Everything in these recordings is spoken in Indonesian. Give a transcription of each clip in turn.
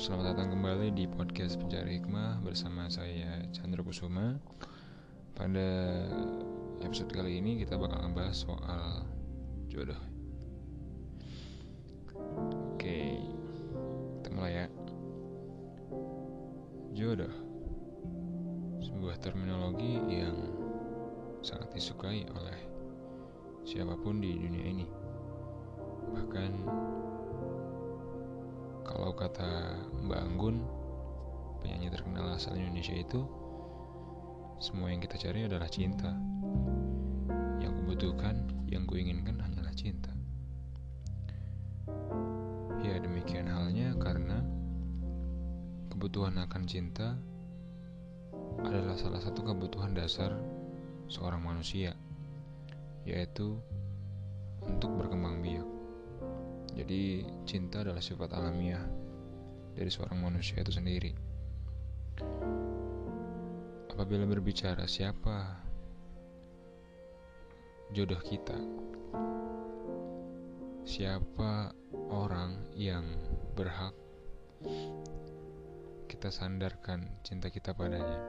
selamat datang kembali di podcast Pencari Hikmah bersama saya Chandra Kusuma. Pada episode kali ini kita bakal ngebahas soal jodoh. Oke, kita mulai ya. Jodoh, sebuah terminologi yang sangat disukai oleh siapa pun di dunia ini. Bahkan kalau kata Mbak Anggun, penyanyi terkenal asal Indonesia itu, semua yang kita cari adalah cinta. Yang kubutuhkan, yang kuinginkan hanyalah cinta. Ya demikian halnya karena kebutuhan akan cinta adalah salah satu kebutuhan dasar seorang manusia, yaitu untuk berkembang biak. Jadi cinta adalah sifat alamiah dari seorang manusia itu sendiri. Apabila berbicara siapa jodoh kita, siapa orang yang berhak kita sandarkan cinta kita padanya,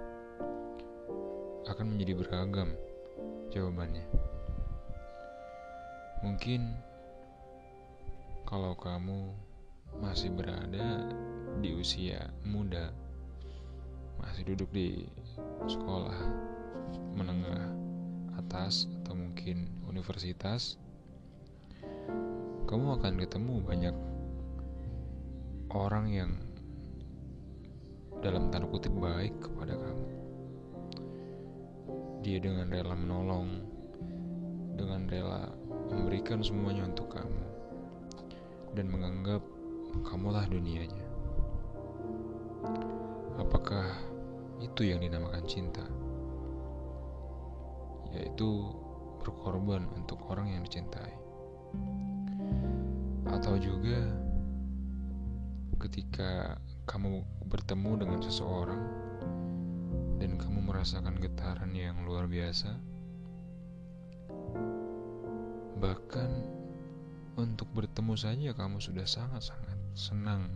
akan menjadi beragam jawabannya. Mungkin kalau kamu masih berada di usia muda, masih duduk di sekolah menengah atas atau mungkin universitas, kamu akan ketemu banyak orang yang dalam tanda kutip baik kepada kamu. Dia dengan rela menolong, dengan rela memberikan semuanya untuk kamu dan menganggap kamulah dunianya. Apakah itu yang dinamakan cinta? Yaitu berkorban untuk orang yang dicintai. Atau juga ketika kamu bertemu dengan seseorang dan kamu merasakan getaran yang luar biasa, bahkan untuk bertemu saja kamu sudah sangat-sangat senang.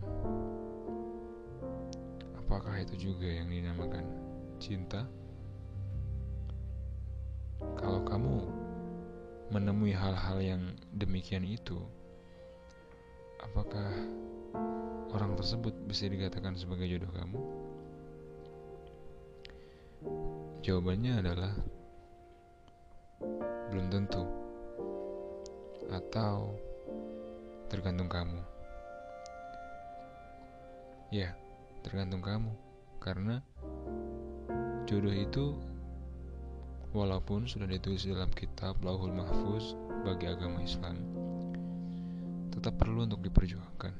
Apakah itu juga yang dinamakan cinta? Kalau kamu menemui hal-hal yang demikian itu, apakah orang tersebut bisa dikatakan sebagai jodoh kamu? Jawabannya adalah belum tentu, atau tergantung kamu. Ya, tergantung kamu. Karena jodoh itu walaupun sudah ditulis dalam kitab Lauhul Mahfuz bagi agama Islam, tetap perlu untuk diperjuangkan.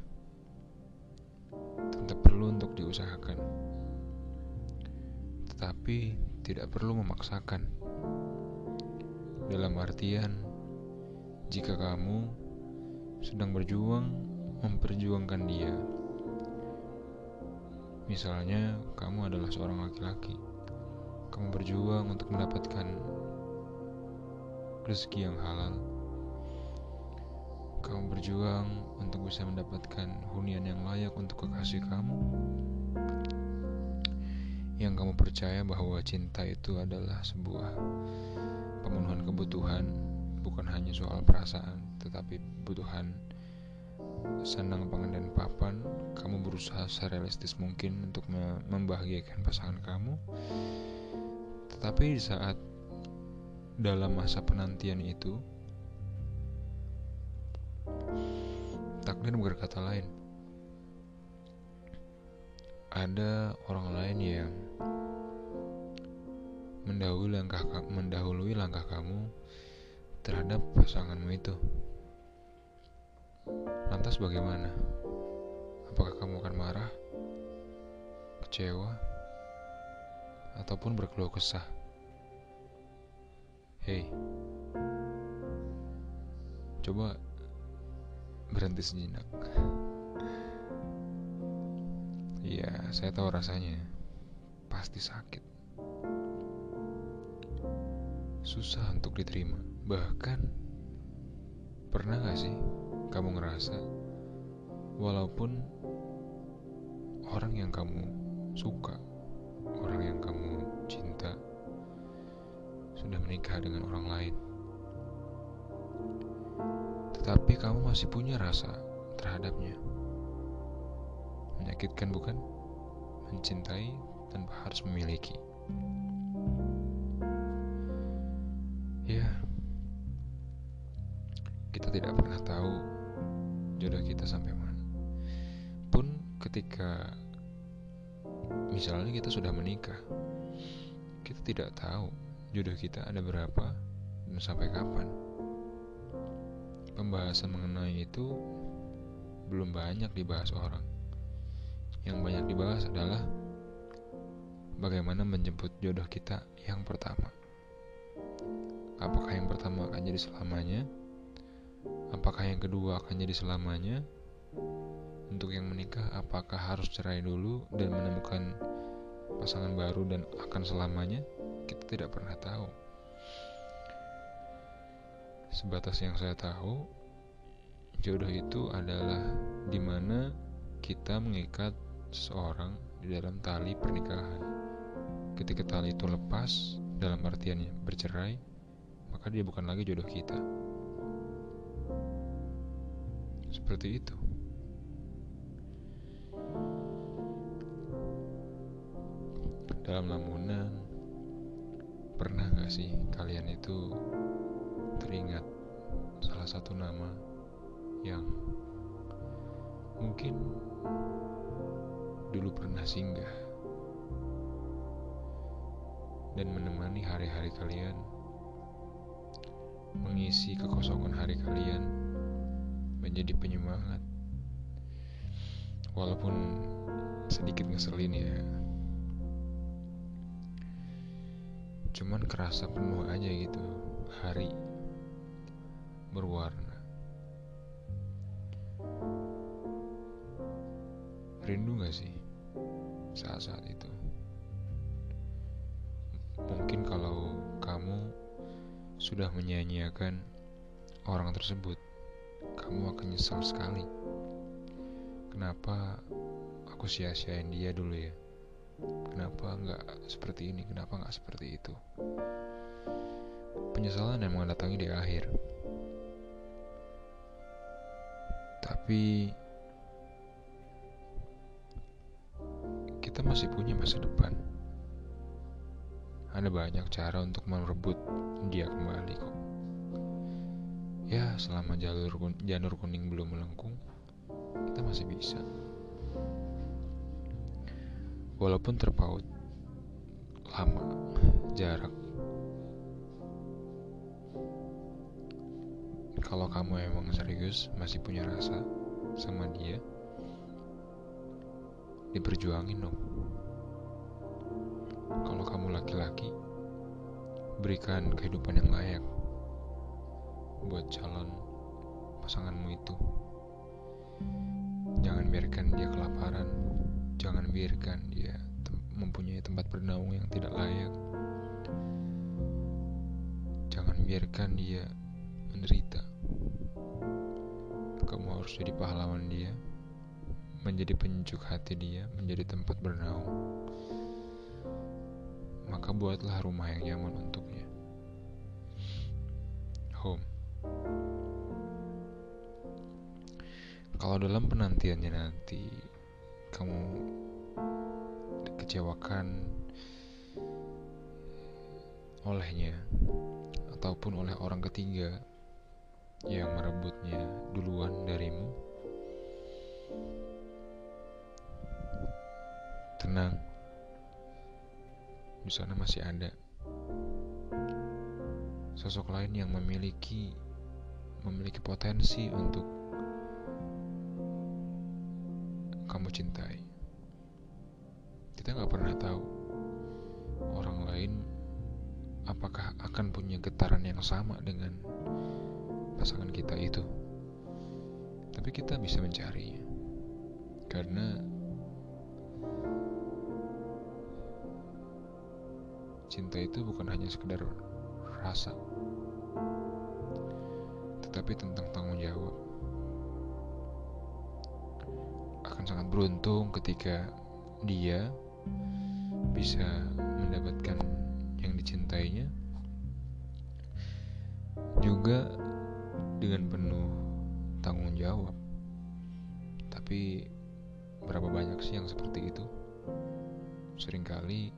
Tetap perlu untuk diusahakan. Tetapi tidak perlu memaksakan. Dalam artian, jika kamu sedang berjuang memperjuangkan dia. Misalnya, kamu adalah seorang laki-laki. Kamu berjuang untuk mendapatkan rezeki yang halal. Kamu berjuang untuk bisa mendapatkan hunian yang layak untuk kekasih kamu. Yang kamu percaya bahwa cinta itu adalah sebuah pemenuhan kebutuhan, bukan hanya soal perasaan, tetapi kebutuhan senang pangan dan papan kamu berusaha serealistis mungkin untuk membahagiakan pasangan kamu. Tetapi di saat dalam masa penantian itu takdir berkata lain. Ada orang lain yang mendahului langkah mendahului langkah kamu terhadap pasanganmu itu Lantas bagaimana? Apakah kamu akan marah, kecewa, ataupun berkeluh kesah? Hei, coba berhenti sejenak. Iya, saya tahu rasanya. Pasti sakit. Susah untuk diterima. Bahkan, pernah gak sih kamu ngerasa walaupun orang yang kamu suka, orang yang kamu cinta, sudah menikah dengan orang lain. Tetapi kamu masih punya rasa terhadapnya. Menyakitkan bukan? Mencintai tanpa harus memiliki. Tidak pernah tahu jodoh kita sampai mana. Pun ketika misalnya kita sudah menikah, kita tidak tahu jodoh kita ada berapa dan sampai kapan. Pembahasan mengenai itu belum banyak dibahas orang. Yang banyak dibahas adalah bagaimana menjemput jodoh kita yang pertama. Apakah yang pertama akan jadi selamanya? Apakah yang kedua akan jadi selamanya? Untuk yang menikah, apakah harus cerai dulu dan menemukan pasangan baru dan akan selamanya? Kita tidak pernah tahu. Sebatas yang saya tahu, jodoh itu adalah di mana kita mengikat seseorang di dalam tali pernikahan. Ketika tali itu lepas, dalam artiannya bercerai, maka dia bukan lagi jodoh kita. Seperti itu. Dalam lamunan, pernah gak sih kalian itu teringat salah satu nama yang mungkin dulu pernah singgah dan menemani hari-hari kalian, mengisi kekosongan hari kalian menjadi penyemangat. Walaupun sedikit ngeselin ya. Cuman kerasa penuh aja gitu hari berwarna. Rindu gak sih saat-saat itu? Mungkin kalau kamu sudah menyanyiakan orang tersebut, kamu akan nyesal sekali. Kenapa aku sia-siain dia dulu ya? Kenapa nggak seperti ini? Kenapa nggak seperti itu? Penyesalan yang mendatangi di akhir. Tapi kita masih punya masa depan. Ada banyak cara untuk merebut dia kembali kok. Selama jalur janur kuning belum melengkung, kita masih bisa. Walaupun terpaut lama jarak. Kalau kamu emang serius masih punya rasa sama dia diperjuangin dong. Kalau kamu laki-laki berikan kehidupan yang layak buat calon pasanganmu itu jangan biarkan dia kelaparan Jangan biarkan dia mempunyai tempat bernaung yang tidak layak. Jangan biarkan dia menderita. Kamu harus jadi pahlawan dia, menjadi penyejuk hati dia, menjadi tempat bernaung. Maka buatlah rumah yang nyaman untuknya. Home. Kalau dalam penantiannya nanti kamu dikecewakan olehnya ataupun oleh orang ketiga yang merebutnya duluan darimu tenang di sana masih ada sosok lain yang memiliki memiliki potensi untuk kamu cintai. Kita nggak pernah tahu orang lain apakah akan punya getaran yang sama dengan pasangan kita itu. Tapi kita bisa mencarinya. Karena cinta itu bukan hanya sekedar rasa, tetapi tentang tanggung jawab sangat beruntung ketika dia bisa mendapatkan yang dicintainya juga dengan penuh tanggung jawab. Tapi berapa banyak sih yang seperti itu? Seringkali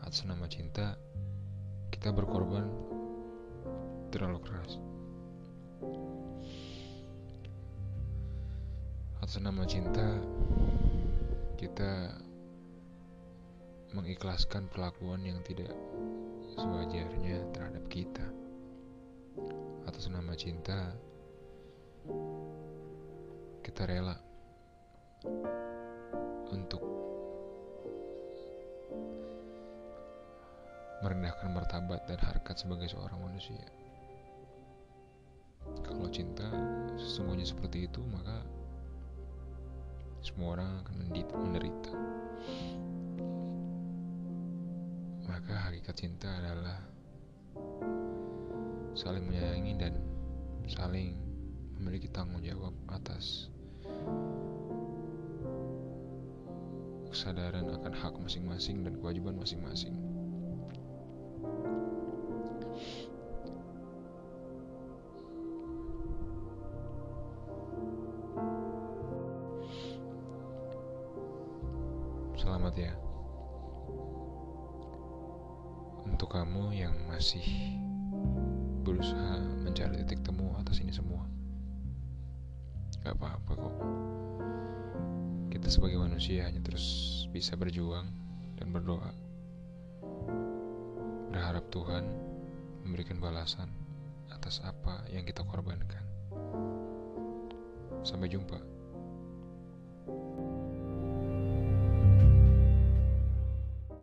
atas nama cinta kita berkorban terlalu keras. Atas nama cinta kita mengikhlaskan perlakuan yang tidak sewajarnya terhadap kita. Atas nama cinta kita rela untuk merendahkan martabat dan harkat sebagai seorang manusia. Kalau cinta sesungguhnya seperti itu, maka semua orang akan menderita. Maka hakikat cinta adalah saling menyayangi dan saling memiliki tanggung jawab atas kesadaran akan hak masing-masing dan kewajiban masing-masing. Masih berusaha mencari titik temu atas ini semua. Gak apa-apa kok. Kita sebagai manusia hanya terus bisa berjuang dan berdoa. Berharap Tuhan memberikan balasan atas apa yang kita korbankan. Sampai jumpa.